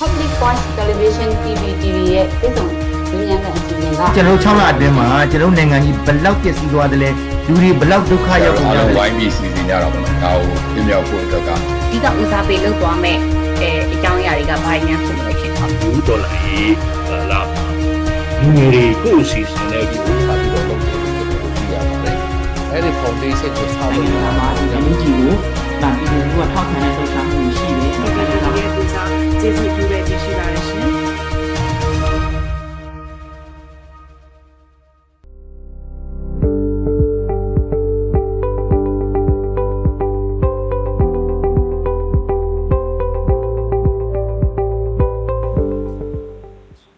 Public Voice Television TV TV ရဲ့ပြည်စုံဉာဏ်တဲ့အစီအစဉ်ကကျွန်တော်6လအတွင်းမှာကျွန်တော်နိုင်ငံကြီးဘယ်လောက်ပျက်စီးသွားတယ်လဲလူတွေဘယ်လောက်ဒုက္ခရောက်ကုန်အားကြလုံးလဲဝိုင်းပြီးစီစဉ်ကြတာပေါ့နော်ဒါကိုပြမြောက်ဖို့အတွက်ကဒီကဦးစားပေးလုပ်သွားမဲ့အဲအကြောင်းအရာတွေကဘာညာဖြစ်လို့ဖြစ်သွားဘူးဒေါ်လာရေးလာလူငယ်တွေကိုအစီအစဉ်နဲ့ဒီဆက်ပြီးတော့လုပ်ဖို့ကျွန်တော်တို့ကြည့်ရပါတယ်အဲ့ဒီ foundation ကိုဆောက်အဲ့လို့ဒီရကတာမှာဒီကမြကြီးကိုဗန်ပြည်သူကထောက်ခံတဲ့လှုပ်ရှားမှုရှိတယ်။ဟုတ်ကဲ့ဒီဒါရဲ့ပူစာ ကျေးဇူးပြုရခြင်းရှိပါတယ်ရှင်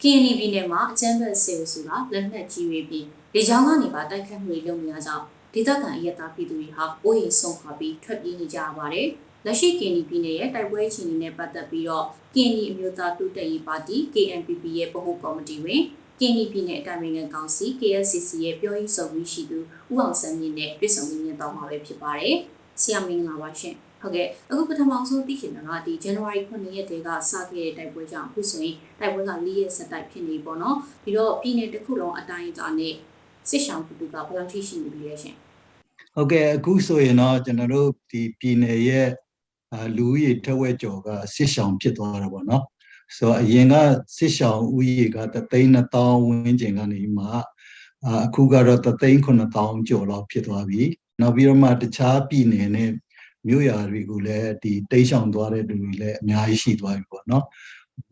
ကင်းနီပြည်နယ်မှာအချမ်းဘတ်ဆေးဆိုတာလက်နက်ကြီးတွေပြီးလေကြောင်းကနေပါတိုက်ခတ်မှုတွေလုပ်နေရကြောင်းဒေသခံအရက်သားပြည်သူတွေဟာအိုးအိမ်ဆုံးခွာပြီးထွက်ပြေးနေကြရပါတယ်။ လက်ရှိကင်းနီပြည်နယ်ရဲ့တိုက်ပွဲအခြေအနေနဲ့ပတ်သက်ပြီးတော့ကင်းနီအမျိုးသားတိုးတက်ရေးပါတီ KNPP ရဲ့ဗဟိုကော်မတီဝင်ကင်းနီပြည်နယ်အတိုင်းအမြကောင်စီ KSCC ရဲ့ပြောရေးဆိုခွင့်ရှိသူဦးအောင်စန်းမြင့်နဲ့တွေ့ဆုံမြင့်တော့မှာပဲဖြစ်ပါတယ်။ဆရာမင်္ဂလာပါရှင်။ဟုတ်ကဲ့အခုပထမဆုံးသိချင်တာကဒီ January 9ရက်တည်းကစခဲ့တဲ့တိုက်ပွဲကြောင့်အခုဆိုရင်တိုက်ပွဲက၄ရက်ဆက်တိုက်ဖြစ်နေပေါ့နော်ပြီးတော့ပြည်နယ်တစ်ခုလုံးအတိုင်းအတာနဲ့စစ်ဆောင်ပြည်သူကဘယ်လောက်ထိရှိနေပြီလဲရှင်ဟုတ်ကဲ့အခုဆိုရင်တော့ကျွန်တော်တို့ဒီပြည်နယ်ရဲ့အာ လူဦးရေထက်ဝက်ကျော်ကစစ်ရှောင်ဖြစ်သွားတာပေါ့နော်ဆိုတော့အရင်ကစစ်ရှောင်ဦးရေက3သိန်း2000ဝန်းကျင်ကနေမှအာအခုကတော့3သိန်း9000ကျော်လောက်ဖြစ်သွားပြီနောက်ပြီးတော့မှတခြားပြည်နယ်နဲ့မြို့ရွာတွေကိုလည်းဒီတိတ်ဆောင်သွားတဲ့လူတွေလည်းအများကြီးရှိသွားပြီပေါ့နော်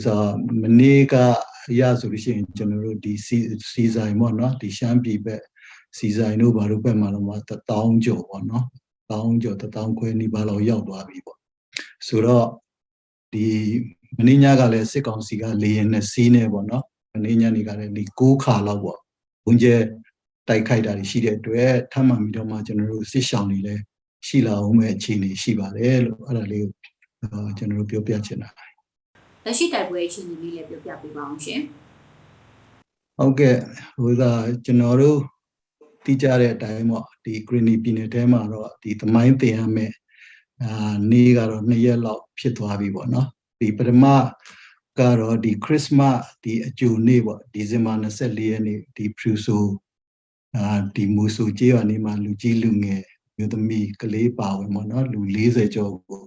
ဆိုတော့မနေ့ကအရဆိုလို့ရှိရင်ကျွန်တော်တို့ဒီစီစီဆိုင်ပေါ့နော်ဒီရှမ်းပြည်ဘက်စီဆိုင်တို့ဘာလို့ဘက်မှာတော့မှ1000ကျော်ပေါ့နော်1000ကျော်1000ခွဲနီးပါးလောက်ရောက်သွားပြီပေါ့ ဆိုတော့ဒီမင်းညကလည်းစစ်ကောင်စီကလေရင်နဲ့စီးနေပေါ့နော်မင်းညနေကလည်းဒီ6ခါလောက်ပေါ့ဘုံကျဲတိုက်ခိုက်တာတွေရှိတဲ့အတွက်ထပ်မှန်ပြီးတော့မှကျွန်တော်တို့စစ်ရှောင်တွေလည်းရှိလာအောင်မဲ့အခြေအနေရှိပါတယ်လို့အဲ့ဒါလေးကိုအာကျွန်တော်တို့ပြောပြချင်တာလက်ရှိတိုက်ပွဲအခြေအနေလေးလည်းပြောပြပေးပါအောင်ရှင်ဟုတ်ကဲ့ဟိုသာကျွန်တော်တို့သိကြတဲ့အတိုင်းပေါ့ဒီ Greeny ပြည်နယ်ထဲမှာတော့ဒီသမိုင်းတင်ရမယ် အာနေ့ကတော့နှစ်ရက်လောက်ဖြစ်သွားပြီပေါ့နော်ဒီပထမကတော့ဒီ Christmas ဒီအကျိုနေ့ပေါ့ဒီဇင်ဘာ24ရက်နေ့ဒီ Pruso အာဒီမူဆူကျေးရွာနေမှာလူကြီးလူငယ်မျိုးသမီးကလေးပါဝင်ပေါ့နော်လူ40ကျော်ကို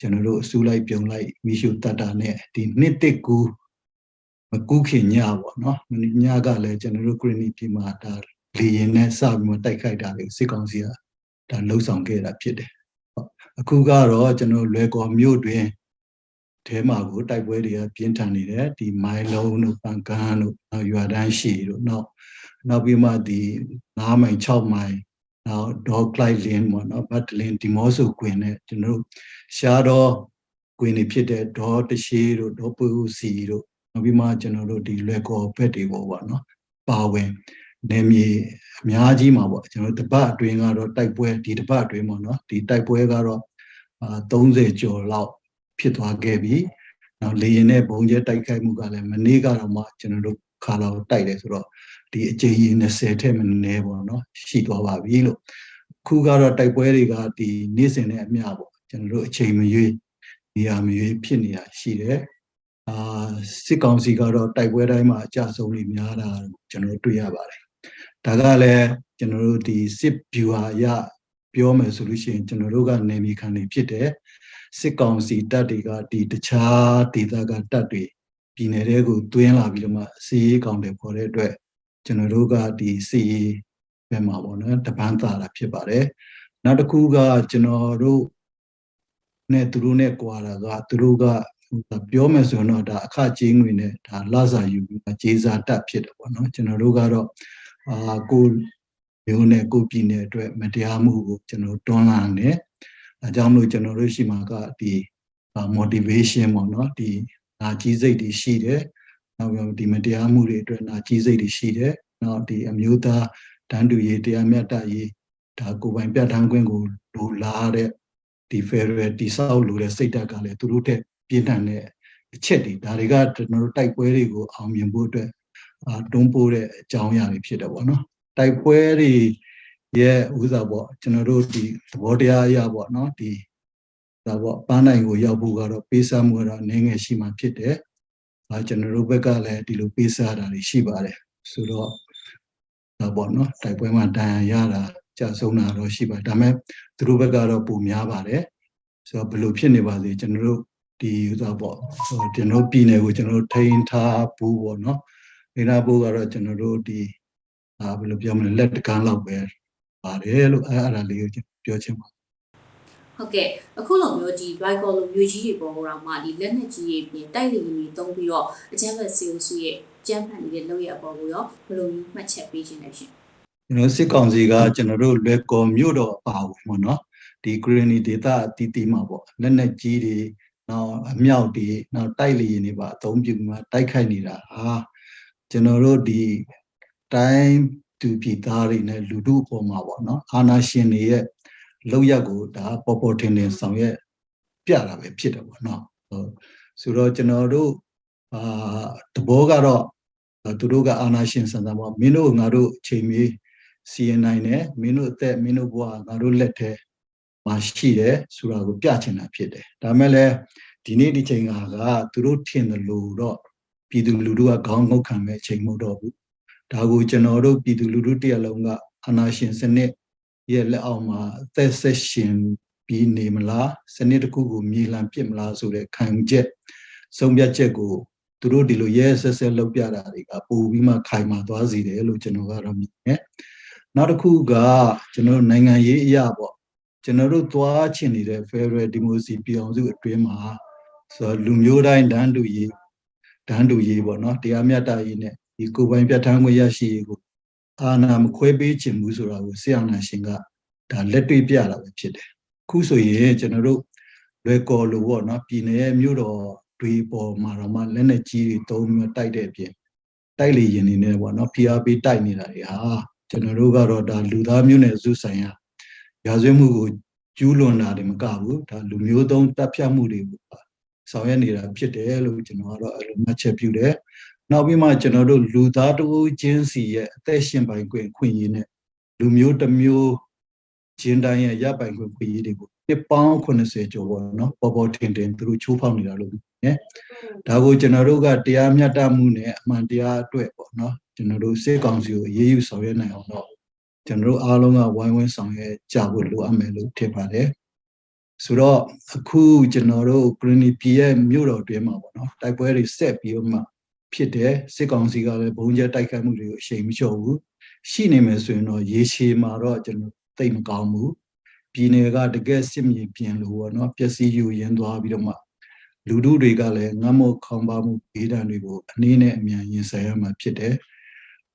ကျွန်တော်တို့အစုလိုက်ပြုံလိုက်မိရှုတတ်တာနဲ့ဒီနှစ်တစ်ကူမကူးခင်ညပေါ့နော်မနေ့ညကလည်းကျွန်တော်တို့ Greeny ပြည်မှာဒါလေရင်နဲ့စပြီးမှတိုက်ခိုက်တာလေစစ်ကောင်စီကဒါလှုပ်ဆောင်ခဲ့တာဖြစ်တယ်ဟုတ် အခုကတော့ကျွန်တော်လွယ်ကော်မြို့တွင်ထဲမှာကိုတိုက်ပွဲတွေကပြင်းထန်နေတယ်ဒီမိုင်လုံးတို့ပန်ကန်တို့နောက်ရွာတန်းရှိတို့နောက်နောက်ပြီးမှဒီ9မိုင်6မိုင်နောက်ဒေါ်ကလိုက်လင်းပေါ့နော်ဘတ်လင်းဒီမော့ဆိုကွင်နဲ့ကျွန်တော်တို့ရှားတော့ကွင်နေဖြစ်တဲ့ဒေါ်တရှိတို့ဒေါ်ပူစီတို့နောက်ပြီးမှကျွန်တော်တို့ဒီလွယ်ကော်ဘက်တွေပေါ့ဗောနော်ပါဝင် နေမြေအများကြီးမှာပေါ့ကျွန်တော်တို့တပတ်အတွင်းကတော့တိုက်ပွဲဒီတပတ်အတွင်းပေါ့နော်ဒီတိုက်ပွဲကတော့အာ30ကျော်လောက်ဖြစ်သွားခဲ့ပြီနောက်လေရင်နဲ့ဘုံကျဲတိုက်ခိုက်မှုကလည်းမနေ့ကတော့မှကျွန်တော်တို့ခါလောက်တိုက်တယ်ဆိုတော့ဒီအကြိမ်ကြီး20ထက်မနည်းပေါ့နော်ရှိသွားပါပြီလို့ခုကတော့တိုက်ပွဲတွေကဒီနေ့စဉ်နဲ့အမျှပေါ့ကျွန်တော်တို့အချိန်မရွေးနေရာမရွေးဖြစ်နေတာရှိတယ်အာစစ်ကောင်စီကတော့တိုက်ပွဲတိုင်းမှာအကြဆုံးတွေများတာကျွန်တော်တို့တွေ့ရပါတယ်။ ဒါကလည်းကျွန်တော်တို့ဒီစစ်ဗျူဟာရပြောမယ်ဆိုလို့ရှိရင်ကျွန်တော်တို့ကနေမီခံနေဖြစ်တဲ့စစ်ကောင်စီတပ်တွေကဒီတခြားဒေသကတပ်တွေပြည်နယ်တွေကိုတွင်းလာပြီးတော့မှစီရေးကောင်တွေပေါ်တဲ့အတွက်ကျွန်တော်တို့ကဒီစီရေးဘက်မှာပေါ့နော်တပန်းသာတာဖြစ်ပါတယ်။နောက်တစ်ခုကကျွန်တော်တို့နဲ့သူတို့နဲ့ကြွာတာကသူတို့ကပြောမယ်ဆိုရင်တော့ဒါအခကြေးငွေနဲ့ဒါလစာယူပြီးကြေးစားတက်ဖြစ်တယ်ပေါ့နော်ကျွန်တော်တို့ကတော့ အာကိုမျိုးနဲ့ကိုပြည်နယ်အတွက်မတရားမှုကိုကျွန်တော်တွန်းလှန်တယ်အဲကြောင့်မလို့ကျွန်တော်တို့ရှိမှာကဒီ motivation ပေါ့နော်ဒီနာကြီးစိတ်တွေရှိတယ်နောက်ပြီးဒီမတရားမှုတွေအတွက်နာကြီးစိတ်တွေရှိတယ်နောက်ဒီအမျိုးသားတန်းတူရေးတရားမျှတရေးဒါကိုယ်ပိုင်ပြဋ္ဌာန်းခွင့်ကိုလိုလားတဲ့ဒီ federal တိဆောက်လို့တဲ့စိတ်ဓာတ်ကလည်းသူတို့တဲ့ပြင်းထန်တဲ့အချက်တွေဒါတွေကကျွန်တော်တို့တိုက်ပွဲတွေကိုအောင်မြင်ဖို့အတွက်အာ တွန်းပို့တဲ့အကြောင်းအရာတွေဖြစ်တယ်ပေါ့နော်တိုက်ပွဲတွေရဲ့ဥစားပေါ့ကျွန်တော်တို့ဒီသဘောတရားအရာပေါ့နော်ဒီဒါပေါ့ပန်းနိုင်ကိုရောက်ဖို့ကတော့ပေးစမ်းမှုကတော့အနေငယ်ရှိမှဖြစ်တယ်အာကျွန်တော်တို့ဘက်ကလည်းဒီလိုပေးစားတာတွေရှိပါတယ်ဆိုတော့ဒါပေါ့နော်တိုက်ပွဲမှာတန်ရတာကြာဆုံးတာတော့ရှိပါတယ်ဒါပေမဲ့သူတို့ဘက်ကတော့ပုံများပါတယ်ဆိုတော့ဘယ်လိုဖြစ်နေပါစေကျွန်တော်တို့ဒီဥစားပေါ့ဟိုကျွန်တော်တို့ပြည်နယ်ကိုကျွန်တော်တို့ထိန်းထားဘူးပေါ့နော် ထိန်းထားဖို့ကတော့ကျွန်တော်တို့ဒီအာဘယ်လိုပြောမလဲလက်တကန်းလောက်ပဲပါတယ်လို့အဲအဲ့ဒါလေးကိုကျွန်တော်ပြောချင်ပါဟုတ်ကဲ့အခုလိုမျိုးဒီ right call လိုမျိုးကြီးတွေပေါ်တော့မှဒီလက်နက်ကြီးတွေပြင်တိုက်လေကြီးတွေတုံးပြီးတော့အချမ်းဘတ်စီအိုစုရဲ့ကျန်းဖန်နေတဲ့လောက်ရအပေါ်ကိုရောဘယ်လိုမျိုးမှတ်ချက်ပေးခြင်းလဲရှင်ကျွန်တော်စစ်ကောင်စီကကျွန်တော်တို့လွယ်ကော်မြို့တော်အပါဝင်ပေါ့နော်ဒီ Granny data အတီးတီးမှာပေါ့လက်နက်ကြီးတွေနောက်အမြောက်တွေနောက်တိုက်လေရင်တွေပါအသုံးပြုပြီးမှတိုက်ခိုက်နေတာဟာ ကျွန်တော်တို့ဒီတိုင်းသူပြည်သားတွေနဲ့လူထုအပေါ်မှာပေါ့နော်အာနာရှင်တွေရဲ့လောက်ရက်ကိုဒါပေါ်ပေါ်ထင်ထင်ဆောင်ရွက်ပြတာပဲဖြစ်တယ်ပေါ့နော်ဟုတ်ဆိုတော့ကျွန်တော်တို့အာတဘောကတော့သူတို့ကအာနာရှင်ဆန်ဆန်ပေါ့မင်းတို့ငါတို့အချိန်မီစီရင်နိုင်တယ်မင်းတို့အသက်မင်းတို့ဘဝငါတို့လက်ထဲမှာရှိတယ်ဆိုတာကိုပြချင်တာဖြစ်တယ်ဒါမဲ့လည်းဒီနေ့ဒီချိန်ကကသူတို့ထင်တယ်လို့တော့ ပြည်သူလူထုကခေါင်းငုတ်ခံမဲ့အချိန်မဟုတ်တော့ဘူးဒါကိုကျွန်တော်တို့ပြည်သူလူထုတရက်လုံးကအာနာရှင်စနစ်ရဲ့လက်အောက်မှာအသက်ဆက်ရှင်ပြီးနေမလားစနစ်တစ်ခုကိုမြေလှန်ပစ်မလားဆိုတဲ့ခံယူချက်ဆုံးဖြတ်ချက်ကိုသူတို့ဒီလိုရဲဆက်ဆက်လုပ်ပြတာတွေကပိုပြီးမှခိုင်မာသွားစေတယ်လို့ကျွန်တော်ကတော့မြင်တယ်နောက်တစ်ခုကကျွန်တော်နိုင်ငံရေးအရာပေါ့ကျွန်တော်တို့သွားချင်နေတဲ့ Federal Democracy ပြည်အောင်စုအတွင်းမှာဆိုလူမျိုးတိုင်းတန်းတူရေး တန်းတူရေးပေါ့နော်တရားမျှတရေးနဲ့ဒီကိုယ်ပိုင်ပြဋ္ဌာန်းခွင့်ရရှိရေးကိုအာဏာမခွဲပေးခြင်းဘူးဆိုတာကိုဆရာနာရှင်ကဒါလက်တွေ့ပြတာပဲဖြစ်တယ်ခုဆိုရင်ကျွန်တော်တို့လွယ်ကော်လို့ပေါ့နော်ပြည်နယ်ရဲ့မြို့တော်တွေပေါ်မှာတော့မှလက်နဲ့ကြီးတွေတုံးပြီးတိုက်တဲ့အပြင်တိုက်လေရင်နေနေပေါ့နော် PRP တိုက်နေတာတွေဟာကျွန်တော်တို့ကတော့ဒါလူသားမျိုးနဲ့စုဆိုင်ရာရာဇဝတ်မှုကိုကျူးလွန်တာတွေမကဘူးဒါလူမျိုးသုံးတပ်ဖြတ်မှုတွေကို ဆောင်ရွက်နေတာဖြစ်တယ်လို့ကျွန်တော်ကတော့အဲ့လိုမှတ်ချက်ပြုတယ်နောက်ပြီးမှကျွန်တော်တို့လူသားတဦးချင်းစီရဲ့အသက်ရှင်ပိုင်ခွင့်ခွင့်ရည်နဲ့လူမျိုးတစ်မျိုးချင်းတိုင်းရဲ့ရပိုင်ခွင့်ခွင့်ရည်တွေကိုနှစ်ပေါင်း80ကျော်ပေါ့နော်ပေါ်ပေါ်ထင်ထင်သူတို့ချိုးဖောက်နေတာလို့နော်ဒါကိုကျွန်တော်တို့ကတရားမျှတမှုနဲ့အမှန်တရားအတွက်ပေါ့နော်ကျွန်တော်တို့စစ်ကောင်စီကိုအေးအေးယူဆောင်ရွက်နိုင်အောင်တော့ကျွန်တော်တို့အားလုံးကဝိုင်းဝန်းဆောင်ရွက်ကြဖို့လိုအပ်မယ်လို့ထင်ပါတယ် ဆိုတော့အခုကျွန်တော်တို့ Green P ရဲ့မြို့တော်တွင်မှာပေါ့နော်တိုက်ပွဲတွေဆက်ပြီးတော့မှဖြစ်တယ်စစ်ကောင်စီကလည်းဘုံကျဲတိုက်ခိုက်မှုတွေကိုအချိန်မလျှော့ဘူးရှိနေမယ်ဆိုရင်တော့ရေရှည်မှာတော့ကျွန်တော်သိမကောင်းဘူးပြည်နယ်ကတကယ်စစ်မြေပြင်လို့ပေါ့နော်ပျက်စီးယူရင်းသွားပြီးတော့မှလူထုတွေကလည်းငတ်မောခေါင်းပါမှုဒေသတွေကိုအနည်းနဲ့အမြန်ရင်ဆိုင်ရမှာဖြစ်တယ်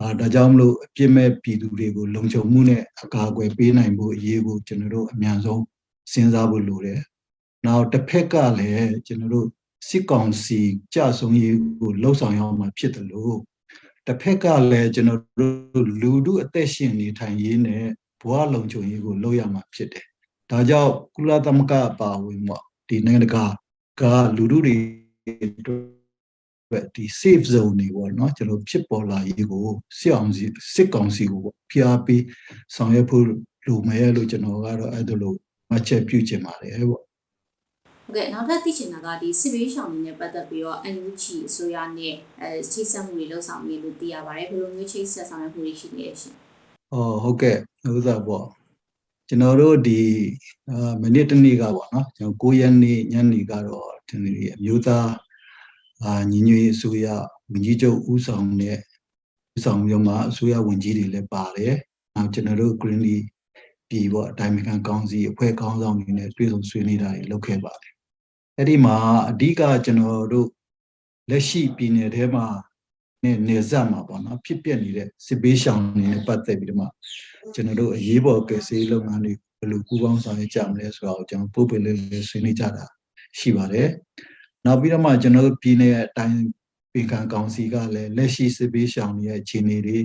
အာဒါကြောင့်မလို့အပြစ်မဲ့ပြည်သူတွေကိုလုံခြုံမှုနဲ့အကာအကွယ်ပေးနိုင်ဖို့အရေးကိုကျွန်တော်တို့အမြန်ဆုံး စဉ်းစားဖို့လိုတယ်။နောက်တစ်ဖက်ကလည်းကျွန်တော်တို့စစ်ကောင်စီကြဆုံရေးကိုလှုပ်ဆောင်ရမှာဖြစ်တယ်လို့တစ်ဖက်ကလည်းကျွန်တော်တို့လူထုအသက်ရှင်နေထိုင်ရေးနဲ့ဘဝလုံခြုံရေးကိုလုပ်ရမှာဖြစ်တယ်။ဒါကြောင့်ကုလသမဂ္ဂအပါအဝင်ပေါ့ဒီနိုင်ငံတကာကလူထုတွေအတွက်ဒီ safe zone တွေပေါ့နော်ကျွန်တော်ဖြစ်ပေါ်လာရေးကိုစစ်အောင်စီစစ်ကောင်စီကိုဖိအားပေးဆောင်ရွက်ဖို့လိုမယ်လို့ကျွန်တော်ကတော့အဲ့ဒါလို့ မှတ်ချက်ပြုချင်ပါတယ်ပေါ့ဟုတ်ကဲ့နောက်ထပ်သိချင်တာကဒီစစ်ဘေးရှောင်တွေနဲ့ပတ်သက်ပြီးတော့ NUG အစိုးရနဲ့အဲချိတ်ဆက်မှုတွေလှုပ်ဆောင်နေလို့သိရပါတယ်ဘယ်လိုမျိုးချိတ်ဆက်ဆောင်ရွက်မှုတွေရှိနေလဲရှင်။အော်ဟုတ်ကဲ့ဥသာပေါ့ကျွန်တော်တို့ဒီအာမိနစ်တစ်နေ့ကပေါ့နော်ကျွန်တော်9ရက်နေ့ညနေကတော့ဒီနေ့အမျိုးသားအာညီညွတ်ရေးအစိုးရဝန်ကြီးချုပ်ဦးဆောင်တဲ့ဦးဆောင်ပြီးတော့မှအစိုးရဝန်ကြီးတွေလည်းပါတယ်။နောက်ကျွန်တော်တို့ Greenly ပြည်ပေါ့အတိုင်းအခံကောင်းစီအဖွဲ့ကောင်းဆောင်တွေနဲ့တွေ့ဆုံဆွေးနွေးတာတွေလုပ်ခဲ့ပါတယ်။အဲ့ဒီမှာအဓိကကျွန်တော်တို့လက်ရှိပြည်နယ်ထဲမှာနေနေဆက်မှာပေါ့နော်ဖြစ်ပျက်နေတဲ့စစ်ဘေးရှောင်တွေနဲ့ပတ်သက်ပြီးတော့မှကျွန်တော်တို့အရေးပေါ်ကယ်ဆယ်ရေးလုပ်ငန်းတွေဘယ်လိုပူးပေါင်းဆောင်ရွက်ကြမလဲဆိုတာကိုကျွန်တော်ပို့ပေးလေးလေးဆွေးနွေးကြတာရှိပါတယ်။နောက်ပြီးတော့မှကျွန်တော်တို့ပြည်နယ်အတိုင်းပင်ခံကောင်စီကလည်းလက်ရှိစစ်ဘေးရှောင်တွေရဲ့အခြေအနေတွေ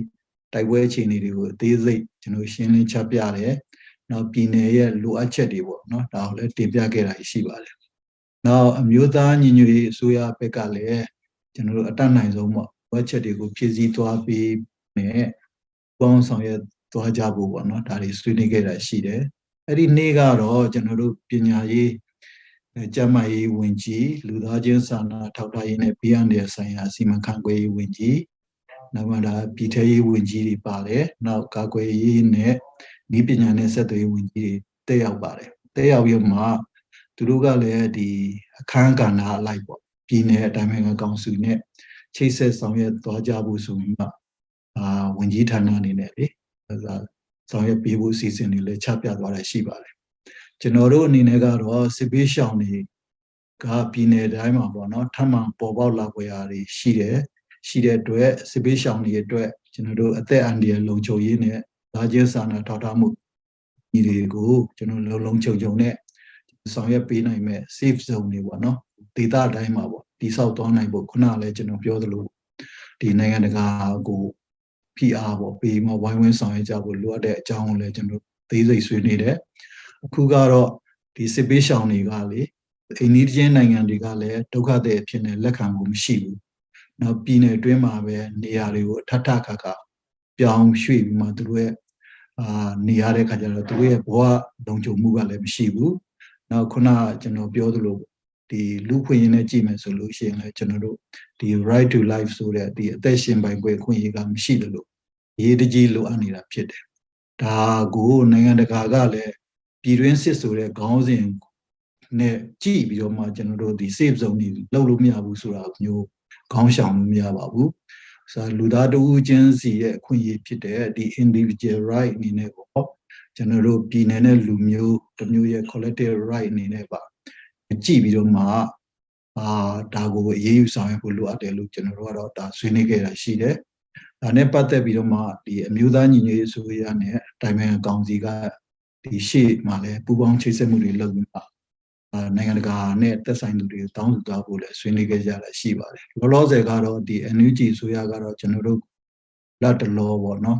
တိုက်ပွဲအခြေအနေတွေကိုအသေးစိတ်ကျွန်တော်ရှင်းလင်းချပြတယ်။ နောက်ပြည်နယ်ရဲ့လိုအပ်ချက်တွေပေါ့နော်ဒါကိုလည်းတင်ပြခဲ့တာရှိပါတယ်။နောက်အမျိုးသားညီညွတ်ရေးအစိုးရဘက်ကလည်းကျွန်တော်တို့အတတ်နိုင်ဆုံးပေါ့ဝက်ချက်တွေကိုဖြည့်ဆည်းသွားပြီးနဲ့ပေါင်းဆောင်ရွက်သွားကြဖို့ပေါ့နော်ဒါတွေဆွေးနွေးခဲ့တာရှိတယ်အဲ့ဒီနေ့ကတော့ကျွန်တော်တို့ပညာရေးအဲကျန်းမာရေးဝန်ကြီးလူသားချင်းစာနာထောက်ထားရေးနဲ့ပြည်အနေဆိုင်ရာစီမံခန့်ခွဲရေးဝန်ကြီးနောက်မှဒါပြည်ထရေးဝန်ကြီးတွေပါတယ်နောက်ကာကွယ်ရေးနဲ့ ဤပညာနဲ့ဆက်သွယ်ရေးဝန်ကြီးတွေတက်ရောက်ပါတယ်တက်ရောက်ပြီးမှသူတို့ကလည်းဒီအခန်းကဏ္ဍအလိုက်ပေါ့ပြည်내အတိုင်းအမြကောင်စုနဲ့ချိတ်ဆက်ဆောင်ရွက်သွားကြဖို့ဆိုပြီးမှအာဝန်ကြီးဌာနအနေနဲ့လေအဲဒါဆောင်ရွက်ပေးဖို့အစီအစဉ်တွေလည်းချပြသွားတာရှိပါတယ်ကျွန်တော်တို့အနေနဲ့ကတော့စစ်ပေးရှောင်တွေကပြည်내တိုင်းမှာပေါ့နော်ထပ်မံပေါ်ပေါက်လာပွဲရာတွေရှိတယ်ရှိတဲ့အတွက်စစ်ပေးရှောင်တွေအတွက်ကျွန်တော်တို့အသက်အန္တရာယ်လုံခြုံရေးနဲ့ ဒါချင်းစာနာထောက်ထားမှုဒီတွေကိုကျွန်တော်လုံလုံခြုံခြုံနဲ့ဆောင်ရွက်ပေးနိုင်မဲ့ safe zone တွေပေါ့နော်ဒေသတိုင်းမှာပေါ့တိဆောက်သွားနိုင်ဖို့ခုနကလည်းကျွန်တော်ပြောသလိုဒီနိုင်ငံတကာကို PR ပေါ့ပေးမဝိုင်းဝန်းဆောင်ရွက်ကြဖို့လိုအပ်တဲ့အကြောင်းကိုလည်းကျွန်တော်သေးစိတ်ဆွေးနွေးတယ်အခုကတော့ဒီစစ်ပေးရှောင်တွေကလေအိန္ဒိယနိုင်ငံတွေကလည်းဒုက္ခသည်အဖြစ်နဲ့လက်ခံမှုမရှိဘူးနောက်ပြည်နယ်အတွင်းမှာပဲနေရာတွေကိုအထက်ထခါခါပြောင်းရွှေ့ပြီးမှသူတို့ရဲ့ အာနေရတဲ့ခါကျတော့သူတို့ရဲ့ဘဝလုံခြုံမှုကလည်းမရှိဘူးနောက်ခုနကျွန်တော်ပြောသလိုဒီလူခွင့်ရင်းနဲ့ကြည့်မယ်ဆိုလို့ရှိရင်လည်းကျွန်တော်တို့ဒီ right to life ဆိုတဲ့ဒီအသက်ရှင်ပိုင်ခွင့်ခွင့်ရကမရှိတယ်လို့ရေးတကြီးလိုအပ်နေတာဖြစ်တယ်ဒါကိုနိုင်ငံတကာကလည်းပြည်တွင်းစစ်ဆိုတဲ့ခေါင်းစဉ်နဲ့ကြည့်ပြီးတော့မှကျွန်တော်တို့ဒီ safe zone တွေလောက်လို့မရဘူးဆိုတာမျိုးခေါင်းရှောင်လို့မရပါဘူး ဆိုလူသားတဦးချင်းစီရဲ့အခွင့်အရေးဖြစ်တဲ့ဒီ individual right အနေနဲ့ပေါ့ကျွန်တော်တို့ပြည်နယ်နဲ့လူမျိုးတစ်မျိုးရဲ့ collective right အနေနဲ့ပါကြည့်ပြီးတော့မှအာဒါကိုအရေးယူဆောင်ရွက်ဖို့လိုအပ်တယ်လို့ကျွန်တော်တို့ကတော့ဒါဆွေးနွေးခဲ့တာရှိတယ်။ဒါနဲ့ပတ်သက်ပြီးတော့မှဒီအမျိုးသားညီညွတ်ရေးဆိုရနဲ့တိုင်ပင်ကောင်စီကဒီရှေ့မှာလည်းပူးပေါင်းချိတ်ဆက်မှုတွေလုပ်ပြီးမှအာ နိုင်ငံတကာနဲ့သက်ဆိုင်သူတွေကိုတောင်းဆိုသွားဖို့လည်းဆွေးနွေးခဲ့ကြတာရှိပါတယ်။လောလောဆယ်ကတော့ဒီ NUG ဆိုရကတော့ကျွန်တော်တို့လက်တလောပေါ့နော်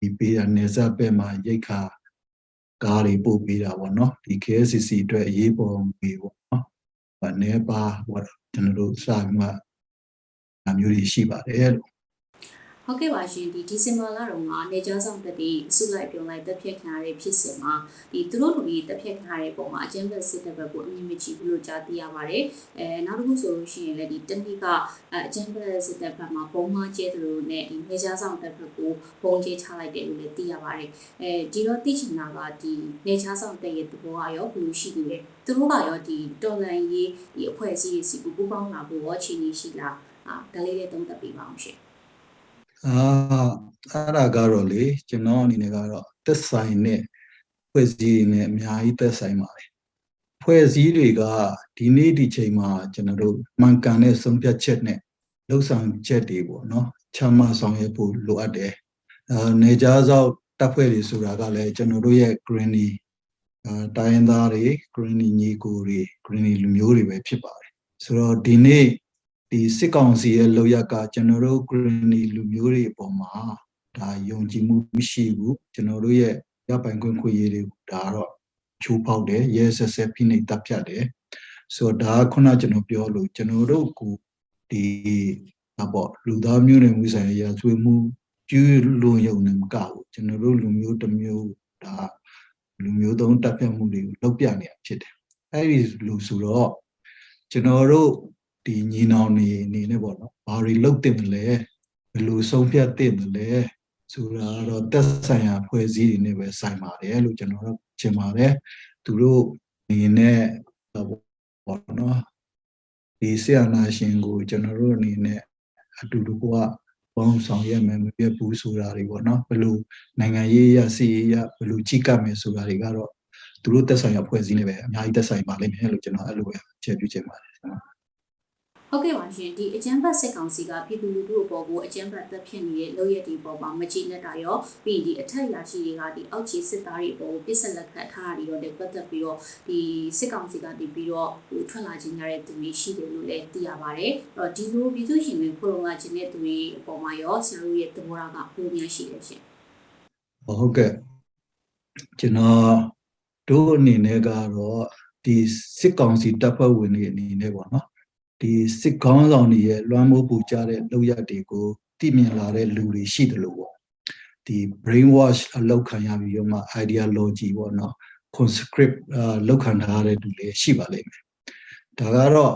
ဒီပေးတာနေဆက်ပဲမှာရိတ်ခါကားတွေပို့ပေးတာပေါ့နော်ဒီ KSCC အတွက်အရေးပေါ်ပေးပေါ့နော်။အနေပါပေါ့ကျွန်တော်တို့စပြီးမှအမျိုးကြီးရှိပါတယ်လို့ ဟုတ်ကဲ့ပါရှင်ဒီဒီဇင်ဘာလတုန်းကနေကြားဆောင်တက်ပြီးအစုလိုက်ပြုံလိုက်တက်ဖြတ်ခံရတဲ့ဖြစ်စဉ်မှာဒီသူတို့လူကြီးတက်ဖြတ်ခံရတဲ့ပုံမှာအကျဉ်းဖက်စစ်တပ်ဘက်ကိုအမြင့်မကြည့်ဘူးလို့ကြားသိရပါတယ်အဲနောက်တစ်ခုဆိုလို့ရှိရင်လည်းဒီတနည်းကအကျဉ်းဖက်စစ်တပ်ဘက်မှာပုံမှန်ကျဲသူတို့နဲ့ဒီနေကြားဆောင်တက်ဘက်ကိုပုံကျဲချလိုက်တယ်လို့လည်းသိရပါတယ်အဲဒီတော့သိချင်တာကဒီနေကြားဆောင်တက်ရဲ့သဘောအရောဘယ်လိုရှိနေလဲသူတို့ကရောဒီတော်လန်ရေးဒီအဖွဲ့အစည်းတွေစီကိုပူးပေါင်းလာဖို့ရောခြေနေရှိလားအာဒါလေးလည်းသုံးသပ်ပေးပါအောင်ရှင် အာအဲ့ဒါကတော့လေကျွန်တော်အနေနဲ့ကတော့သက်ဆိုင်တဲ့ဖွဲ့စည်းနဲ့အများကြီးသက်ဆိုင်ပါတယ်ဖွဲ့စည်းတွေကဒီနေ့ဒီချိန်မှာကျွန်တော်တို့မှန်ကန်တဲ့ဆုံးဖြတ်ချက်နဲ့လှုပ်ဆောင်ချက်တွေပေါ့နော်ချမှတ်ဆောင်ရွက်ဖို့လိုအပ်တယ်အဲနေကြားစောက်တပ်ဖွဲ့တွေဆိုတာကလည်းကျွန်တော်တို့ရဲ့ greeny အဲတိုင်းရင်းသားတွေ greeny ညီကိုတွေ greeny လူမျိုးတွေပဲဖြစ်ပါတယ်ဆိုတော့ဒီနေ့ ဒီစစ်ကောင်စီရဲ့လောက်ရကကျွန်တော်တို့ greeny လူမျိုးတွေအပေါ်မှာဒါယုံကြည်မှုမရှိဘူးကျွန်တော်တို့ရဲ့ရပိုင်ခွင့်ခွင့်ရေးတွေဒါတော့ချိုးဖောက်တယ်ရဲဆက်ဆက်ဖိနှိပ်တပ်ဖြတ်တယ်ဆိုတော့ဒါကခုနကျွန်တော်ပြောလို့ကျွန်တော်တို့ကိုဒီအပေါ့လူသားမျိုးနွယ်မှုဆိုင်ရာဆွေးမှုကျူးလွန်ရုံနဲ့မကဘူးကျွန်တော်တို့လူမျိုးတစ်မျိုးဒါလူမျိုးသုံးတပ်ဖြတ်မှုတွေကိုလုပ်ပြနေတာဖြစ်တယ်အဲ့ဒီလူဆိုတော့ကျွန်တော်တို့ ဒီညီနောင်နေအနေနဲ့ပေါ့နော်ဘာတွေလုပ်တင်တယ်လဲဘယ်လိုဆုံးဖြတ်တင်တယ်လဲဆိုတာတော့သက်ဆိုင်ရာဖွဲ့စည်းတွေနဲ့ပဲဆိုင်ပါတယ်လို့ကျွန်တော်တို့ရှင်းပါတယ်သူတို့အနေနဲ့ပေါ့နော်ဒီဆရာနာရှင်ကိုကျွန်တော်တို့အနေနဲ့အတူတူကပေါင်းဆောင်ရွက်မယ်မပြတ်ဘူးဆိုတာတွေပေါ့နော်ဘယ်လိုနိုင်ငံရေးရစီရေးရဘယ်လိုကြီးကပ်မယ်ဆိုတာတွေကတော့သူတို့သက်ဆိုင်ရာဖွဲ့စည်းနေပဲအများကြီးသက်ဆိုင်ပါလိမ့်မယ်လို့ကျွန်တော်အဲ့လိုပဲခြေပြုချင်ပါတယ် ဟုတ်ကဲ့ပါရှင်ဒီအကျန်းဖတ်စစ်ကောင်စီကပြည်သူလူထုအပေါ်ကိုအကျန်းဖတ်သက်ဖြစ်နေတဲ့လုပ်ရက်ဒီပေါ်မှာမကြည့်နဲ့တာရောပြီးဒီအထက်ရာရှိတွေကဒီအောက်ခြေစစ်သားတွေအပေါ်ကိုပြစ်ဆက်လက်ခတ်ထားတာတွေတော့လည်းပတ်သက်ပြီးတော့ဒီစစ်ကောင်စီကတည်ပြီးတော့ဟိုထွက်လာခြင်းရတဲ့သူတွေရှိတယ်လို့လည်းသိရပါတယ်အဲ့တော့ဒီလိုပြည်သူရှင်တွေဖိုလုံလာခြင်းတဲ့သူတွေအပေါ်မှာရောဆရာတို့ရဲ့သဘောထားကဘယ်လိုများရှိလဲရှင်ဟုတ်ကဲ့ကျွန်တော်တို့အနေနဲ့ကတော့ဒီစစ်ကောင်စီတပ်ဖွဲ့ဝင်တွေအနေနဲ့ပေါ့နော် ဒီစစ်ကောင်းဆောင်တွေရဲ့လွှမ်းမိုးပူကြတဲ့လုပ်ရက်တွေကိုသိမြင်လာတဲ့လူတွေရှိတယ်လို့ပေါ့ဒီ brain wash အလောက်ခံရပြီးတော့မှ ideology ပေါ့နော် conscript အလောက်ခံထားတဲ့လူတွေရှိပါလိမ့်မယ်ဒါကတော့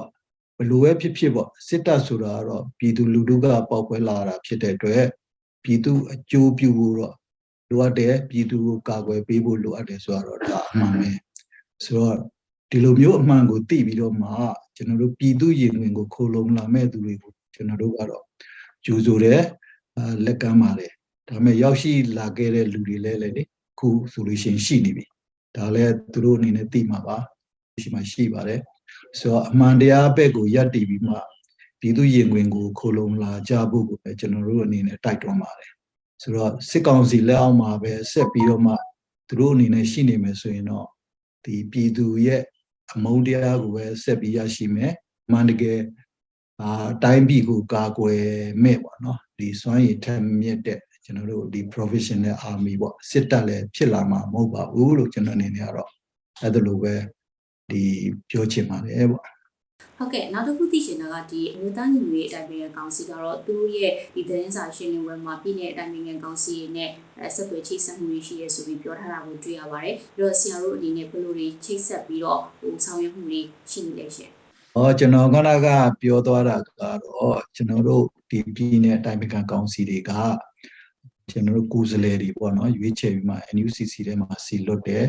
ဘလို့ပဲဖြစ်ဖြစ်ပေါ့စစ်တပ်ဆိုတာကတော့ပြည်သူလူထုကပေါက်ပွဲလာတာဖြစ်တဲ့အတွက်ပြည်သူအကျိုးပြုဖို့တော့လိုအပ်တယ်ပြည်သူကိုကာကွယ်ပေးဖို့လိုအပ်တယ်ဆိုတော့ဒါအမှန်ပဲဆိုတော့ ဒီလိုမျိုးအမှန်ကိုသိပြီးတော့မှကျွန်တော်တို့ပြည်သူရင်ဝင်ကိုခိုလုံလာမဲ့သူတွေကိုကျွန်တော်တို့ကတော့ကြိုးဆိုတယ်အာလက်ကမ်းပါတယ်ဒါပေမဲ့ရောက်ရှိလာခဲ့တဲ့လူတွေလည်းလည်းလေခုဆိုလို့ရှိရင်ရှိနေပြီဒါလည်းသူတို့အနေနဲ့သိမှာပါရှိမှရှိပါတယ်ဆိုတော့အမှန်တရားဘက်ကိုယက်တည်ပြီးမှပြည်သူရင်ဝင်ကိုခိုလုံလာကြဖို့ကိုပဲကျွန်တော်တို့အနေနဲ့တိုက်တွန်းပါတယ်ဆိုတော့စစ်ကောင်စီလက်အောက်မှာပဲဆက်ပြီးတော့မှသူတို့အနေနဲ့ရှိနေမယ်ဆိုရင်တော့ဒီပြည်သူရဲ့ အမုန်းတရားကိုပဲဆက်ပြီးရရှိမယ်အမှန်တကယ်အာတိုင်းပြည်ကိုကာကွယ်မဲ့ပေါ့နော်ဒီစွမ်းရည်ထက်မြက်တဲ့ကျွန်တော်တို့ဒီ professional army ပေါ့စစ်တပ်လည်းဖြစ်လာမှာမဟုတ်ပါဘူးလို့ကျွန်တော်အနေနဲ့ကတော့အဲ့ဒါလိုပဲဒီပြောချင်ပါတယ်ပေါ့ ဟုတ်ကဲ့နောက်တစ်ခုသိချင်တာကဒီအမျိုးသားညီညွတ်ရေးအတိုင်းပင်ကောင်စီကတော့သူတို့ရဲ့ဒီသတင်းစာရှင်းလင်းပွဲမှာပြည်내အတိုင်းပင်ကောင်စီနဲ့ဆက်သွယ်ချိတ်ဆက်မှုတွေရှိရဲဆိုပြီးပြောထားတာကိုတွေ့ရပါတယ်။ပြီးတော့ဆရာတို့အနေနဲ့ဘယ်လိုတွေချိတ်ဆက်ပြီးတော့ဟိုဆောင်ရွက်မှုတွေရှိနေလဲရှင်။အော်ကျွန်တော်ကနကပြောသွားတာကတော့ကျွန်တော်တို့ဒီပြည်내အတိုင်းပင်ခံကောင်စီတွေက ကျွန်တော်တို့ကိုယ်စားလှယ်တွေပေါ့နော်ရွေးချယ်ပြီးမှ NUCC ထဲမှာစီလွတ်တယ်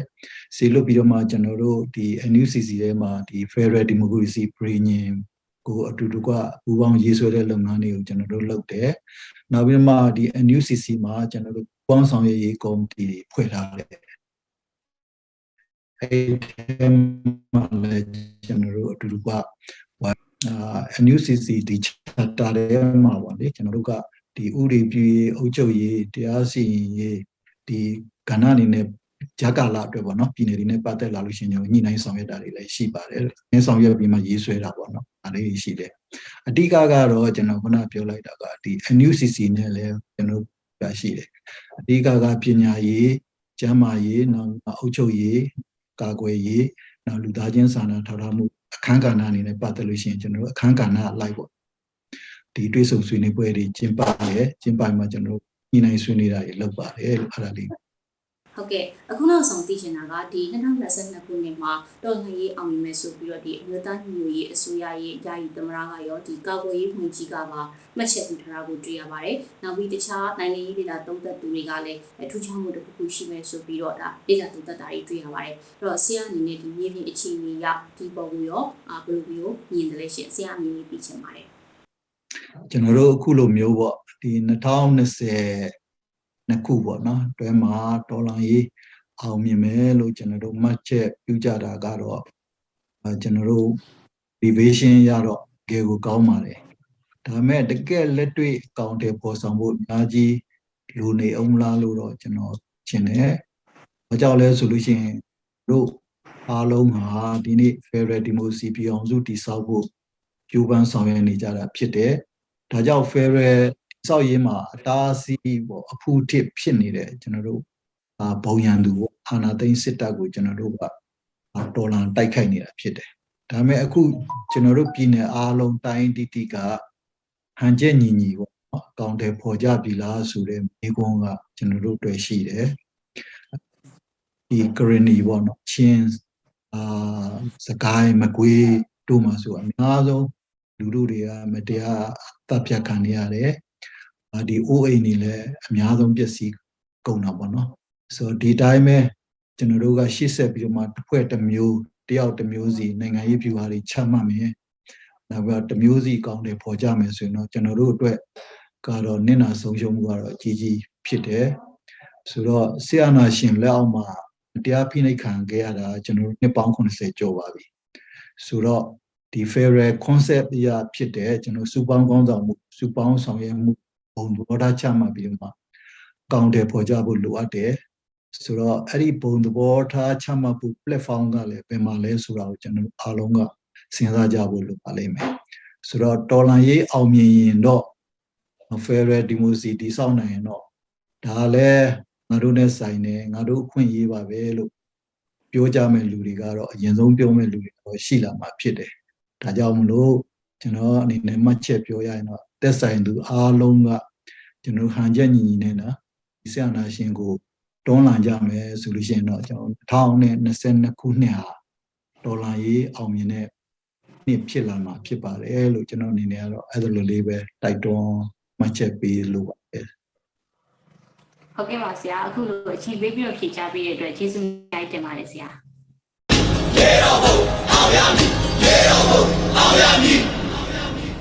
စီလွတ်ပြီးတော့မှကျွန်တော်တို့ဒီ NUCC ထဲမှာဒီ Federal Democracy Premium ကိုအတူတူကပူပေါင်းရေးဆွဲတဲ့လုပ်ငန်းတွေကိုကျွန်တော်တို့လုပ်တယ်နောက်ပြီးမှဒီ NUCC မှာကျွန်တော်တို့ပူပေါင်းဆောင်ရွက်ရေးကော်မတီတွေဖွဲ့ထားတယ်အဲ့ဒီမှာလည်းကျွန်တော်တို့အတူတူကအာ NUCC ဒီ chapter ထဲမှာပေါ့လေကျွန်တော်တို့က ဒီဥပဒေပြုရေးအုပ်ချုပ်ရေးတရားစီရင်ရေးဒီကဏ္ဍအနေနဲ့ဂျာကာလာအတွက်ပေါ့နော်ပြည်နယ်တွေနဲ့ပတ်သက်လာလို့ရှိရင်ညှိနှိုင်းဆောင်ရွက်တာတွေလည်းရှိပါတယ်။ညှိဆောင်ရွက်ပြီးမှရေးဆွဲတာပေါ့နော်။ဒါလေးရှိတယ်။အဓိကကတော့ကျွန်တော်ခုနပြောလိုက်တာကဒီ NUCC နဲ့လည်းကျွန်တော်ပြရှိတယ်။အဓိကကပညာရေး၊ကျန်းမာရေး၊နောက်အုပ်ချုပ်ရေးကာကွယ်ရေးနောက်လူသားချင်းစာနာထောက်ထားမှုအခန်းကဏ္ဍအနေနဲ့ပတ်သက်လို့ရှိရင်ကျွန်တော်တို့အခန်းကဏ္ဍအလိုက်ပေါ့ ဒီတွေးဆုံဆွေးနွေးပွဲတွေကျင်းပတယ်ကျင်းပမှာကျွန်တော်တို့ညှိနှိုင်းဆွေးနွေးတာတွေလုပ်ပါတယ်လို့အဲ့ဒါလေးဟုတ်ကဲ့အခုနောက်ဆုံးသိချင်တာကဒီ2022ခုနှစ်မှာတော်လှန်ရေးအောင်မြင်မယ်ဆိုပြီးတော့ဒီအမျိုးသားညီညွတ်ရေးအစိုးရရဲ့ယာယီသမရကရောဒီကာကွယ်ရေးဝန်ကြီးကပါမှတ်ချက်ပြုထားတာကိုတွေ့ရပါတယ်။နောက်ပြီးတခြားနိုင်ငံရေးဒေသသုံးသက်သူတွေကလည်းအထူးခြားမှုတစ်ခုခုရှိမယ်ဆိုပြီးတော့ဒါဒေသသုံးသက်တာတွေတွေ့ရပါတယ်။အဲ့တော့ဆရာအနေနဲ့ဒီမြေပြင်အခြေအနေရဒီပုံကိုရောအာဘယ်လိုမျိုးမြင်တယ်လဲရှင်ဆရာအနေနဲ့သိချင်ပါတယ်။ ကျွန်တော်တို့အခုလိုမျိုးပေါ့ဒီ2020နှစ်ခုပေါ့နော်တွဲမှာဒေါ်လာရေးအောင်မြင်မယ်လို့ကျွန်တော်တို့မှတ်ချက်ပြုကြတာကတော့အဲကျွန်တော်တို့ revision ရတော့ကြကိုကောင်းပါတယ်ဒါပေမဲ့တကယ်လက်တွေ့အကောင့်တွေပေါ်ဆောင်ဖို့အများကြီးလူနေအောင်မလားလို့တော့ကျွန်တော်ရှင်းတယ်ဘာကြောင့်လဲဆိုလို့ရှိရင်တို့အားလုံးဟာဒီနေ့ Federal Democracy ပြည်အောင်စုတည်ဆောက်ဖို့ကြိုးပမ်းဆောင်ရွက်နေကြတာဖြစ်တယ် ဒါကြောင့် Federal စောက်ရေးမှာအတားအဆီးပေါ့အဖူတစ်ဖြစ်နေတဲ့ကျွန်တော်တို့အာဘုံရန်သူပေါ့အာနာသိန်းစစ်တပ်ကိုကျွန်တော်တို့ကအာတော်လန်တိုက်ခိုက်နေတာဖြစ်တယ်ဒါပေမဲ့အခုကျွန်တော်တို့ပြည်နယ်အားလုံးတိုင်းတိတိကဟန်ချက်ညီညီပေါ့နော်အကောင့်တွေပေါ်ကြပြီလားဆိုတဲ့မိကွန်းကကျွန်တော်တို့တွေ့ရှိတယ်ဒီကရဏီပေါ့နော်ချင်းအာစကိုင်းမကွေးတို့မှာဆိုအများဆုံးလူတို့တွေကမတရား တပ်ဖြတ်ခံနေရတယ်အာဒီအိုးအိမ်တွေလည်းအများဆုံးပျက်စီးကုန်တာပေါ့နော်ဆိုတော့ဒီတိုင်းပဲကျွန်တော်တို့ကရှေ့ဆက်ပြီးတော့မှတစ်ဖွဲ့တစ်မျိုးတယောက်တစ်မျိုးစီနိုင်ငံရေးဖြူဟာတွေချမှတ်မယ်နောက်ပြီးတော့တစ်မျိုးစီကောင်းတယ်ပေါ်ကြမယ်ဆိုရင်တော့ကျွန်တော်တို့အတွက်ကတော့နင့်နာဆုံးရှုံးမှုကတော့အကြီးကြီးဖြစ်တယ်ဆိုတော့ဆီယနာရှင်လက်အောက်မှာတရားဖိနှိပ်ခံခဲ့ရတာကျွန်တော်တို့နှစ်ပေါင်း80ကျော်ပါပြီဆိုတော့ ဒီ federal concept အရာဖြစ်တဲ့ကျွန်တော်စူပေါင်းကောင်းဆောင်မှုစူပေါင်းဆောင်ရွက်မှုဘုံဘောဓာချမှတ်ပြီးတော့မှကောင်းတယ်ပေါ်ကြဖို့လိုအပ်တယ်ဆိုတော့အဲ့ဒီဘုံသဘောထားချမှတ်ဖို့ platform ကလည်းဘယ်မှာလဲဆိုတာကိုကျွန်တော်အားလုံးကစဉ်းစားကြဖို့လိုပါလိမ့်မယ်ဆိုတော့တော်လန်ရေးအောင်မြင်ရင်တော့ federal democracy တည်ဆောက်နိုင်ရင်တော့ဒါလည်းငါတို့နဲ့ဆိုင်နေငါတို့အခွင့်အရေးပါပဲလို့ပြောကြမဲ့လူတွေကတော့အရင်ဆုံးပြောမဲ့လူတွေတော့ရှိလာမှာဖြစ်တယ် ဒါကြောင့်မလို့ကျွန်တော်အနေနဲ့မှတ်ချက်ပြောရရင်တော့သက်ဆိုင်သူအားလုံးကကျွန်တော်ဟန်ချက်ညီညီနဲ့နော်ဒီဆရာနာရှင်ကိုတွန်းလှန်ကြမယ်ဆိုလို့ရှိရင်တော့ကျွန်တော်2022ခုနှစ်ဟာဒေါ်လာရေးအောင်မြင်တဲ့နနှစ်ဖြစ်လာမှာဖြစ်ပါတယ်လို့ကျွန်တော်အနေနဲ့ကတော့အဲ့လိုလေးပဲတိုက်တွန်းမှတ်ချက်ပေးလို့ပါတယ်ဟုတ်ကဲ့ပါဆရာအခုလိုအချိန်ပေးပြီးတော့ဖြေချပေးတဲ့အတွက်ကျေးဇူးအများကြီးတင်ပါတယ်ဆရာရေတော်ဘုံ အောင်ရမည်